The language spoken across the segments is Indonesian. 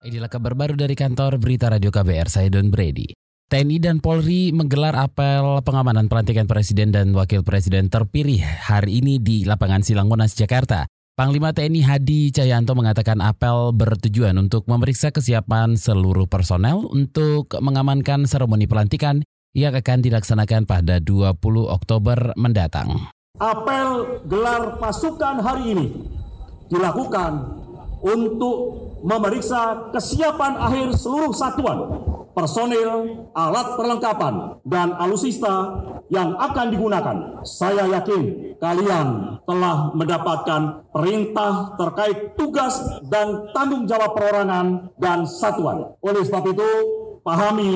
Inilah kabar baru dari kantor Berita Radio KBR, saya Don Brady. TNI dan Polri menggelar apel pengamanan pelantikan Presiden dan Wakil Presiden terpilih hari ini di lapangan Silang Monas, Jakarta. Panglima TNI Hadi Cahyanto mengatakan apel bertujuan untuk memeriksa kesiapan seluruh personel untuk mengamankan seremoni pelantikan yang akan dilaksanakan pada 20 Oktober mendatang. Apel gelar pasukan hari ini dilakukan untuk memeriksa kesiapan akhir seluruh satuan, personil, alat perlengkapan, dan alusista yang akan digunakan. Saya yakin kalian telah mendapatkan perintah terkait tugas dan tanggung jawab perorangan dan satuan. Oleh sebab itu, pahami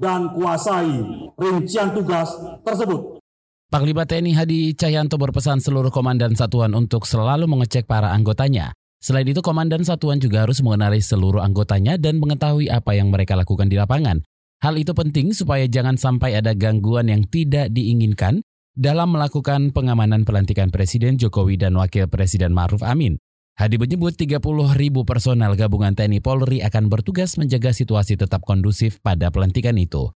dan kuasai rincian tugas tersebut. Panglima TNI Hadi Cahyanto berpesan seluruh komandan satuan untuk selalu mengecek para anggotanya Selain itu, komandan satuan juga harus mengenali seluruh anggotanya dan mengetahui apa yang mereka lakukan di lapangan. Hal itu penting supaya jangan sampai ada gangguan yang tidak diinginkan dalam melakukan pengamanan pelantikan Presiden Jokowi dan Wakil Presiden Ma'ruf Amin. Hadi menyebut 30 ribu personel gabungan TNI Polri akan bertugas menjaga situasi tetap kondusif pada pelantikan itu.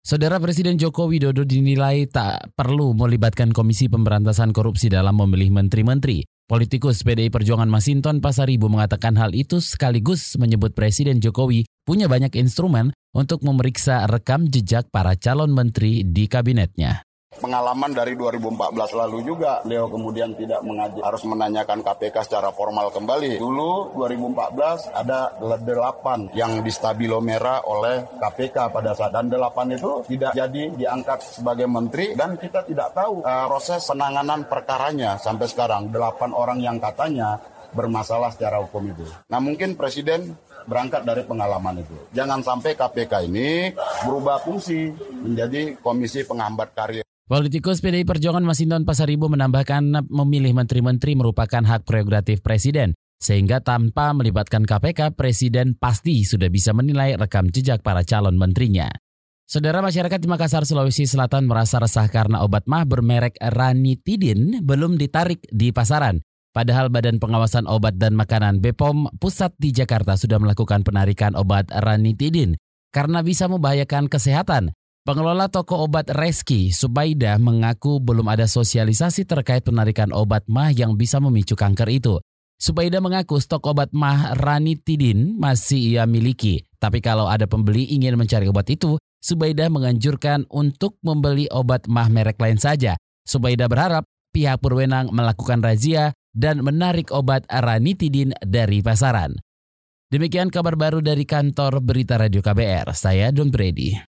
Saudara Presiden Joko Widodo dinilai tak perlu melibatkan Komisi Pemberantasan Korupsi dalam memilih menteri-menteri. Politikus PDI Perjuangan Masinton Pasaribu mengatakan hal itu sekaligus menyebut Presiden Jokowi punya banyak instrumen untuk memeriksa rekam jejak para calon menteri di kabinetnya pengalaman dari 2014 lalu juga beliau kemudian tidak mengaji harus menanyakan KPK secara formal kembali. Dulu 2014 ada delapan yang distabilo merah oleh KPK pada saat dan delapan itu tidak jadi diangkat sebagai menteri dan kita tidak tahu uh, proses penanganan perkaranya sampai sekarang delapan orang yang katanya bermasalah secara hukum itu. Nah mungkin presiden berangkat dari pengalaman itu. Jangan sampai KPK ini berubah fungsi menjadi komisi penghambat karir. Politikus PDI Perjuangan Masinton Pasaribu menambahkan memilih menteri-menteri merupakan hak prerogatif presiden, sehingga tanpa melibatkan KPK, presiden pasti sudah bisa menilai rekam jejak para calon menterinya. Saudara masyarakat di Makassar, Sulawesi Selatan merasa resah karena obat mah bermerek ranitidin belum ditarik di pasaran. Padahal Badan Pengawasan Obat dan Makanan BPOM Pusat di Jakarta sudah melakukan penarikan obat ranitidin karena bisa membahayakan kesehatan. Pengelola toko obat Reski, Subaida, mengaku belum ada sosialisasi terkait penarikan obat mah yang bisa memicu kanker itu. Subaida mengaku stok obat mah ranitidin masih ia miliki. Tapi kalau ada pembeli ingin mencari obat itu, Subaida menganjurkan untuk membeli obat mah merek lain saja. Subaida berharap pihak berwenang melakukan razia dan menarik obat ranitidin dari pasaran. Demikian kabar baru dari kantor Berita Radio KBR. Saya Don Brady.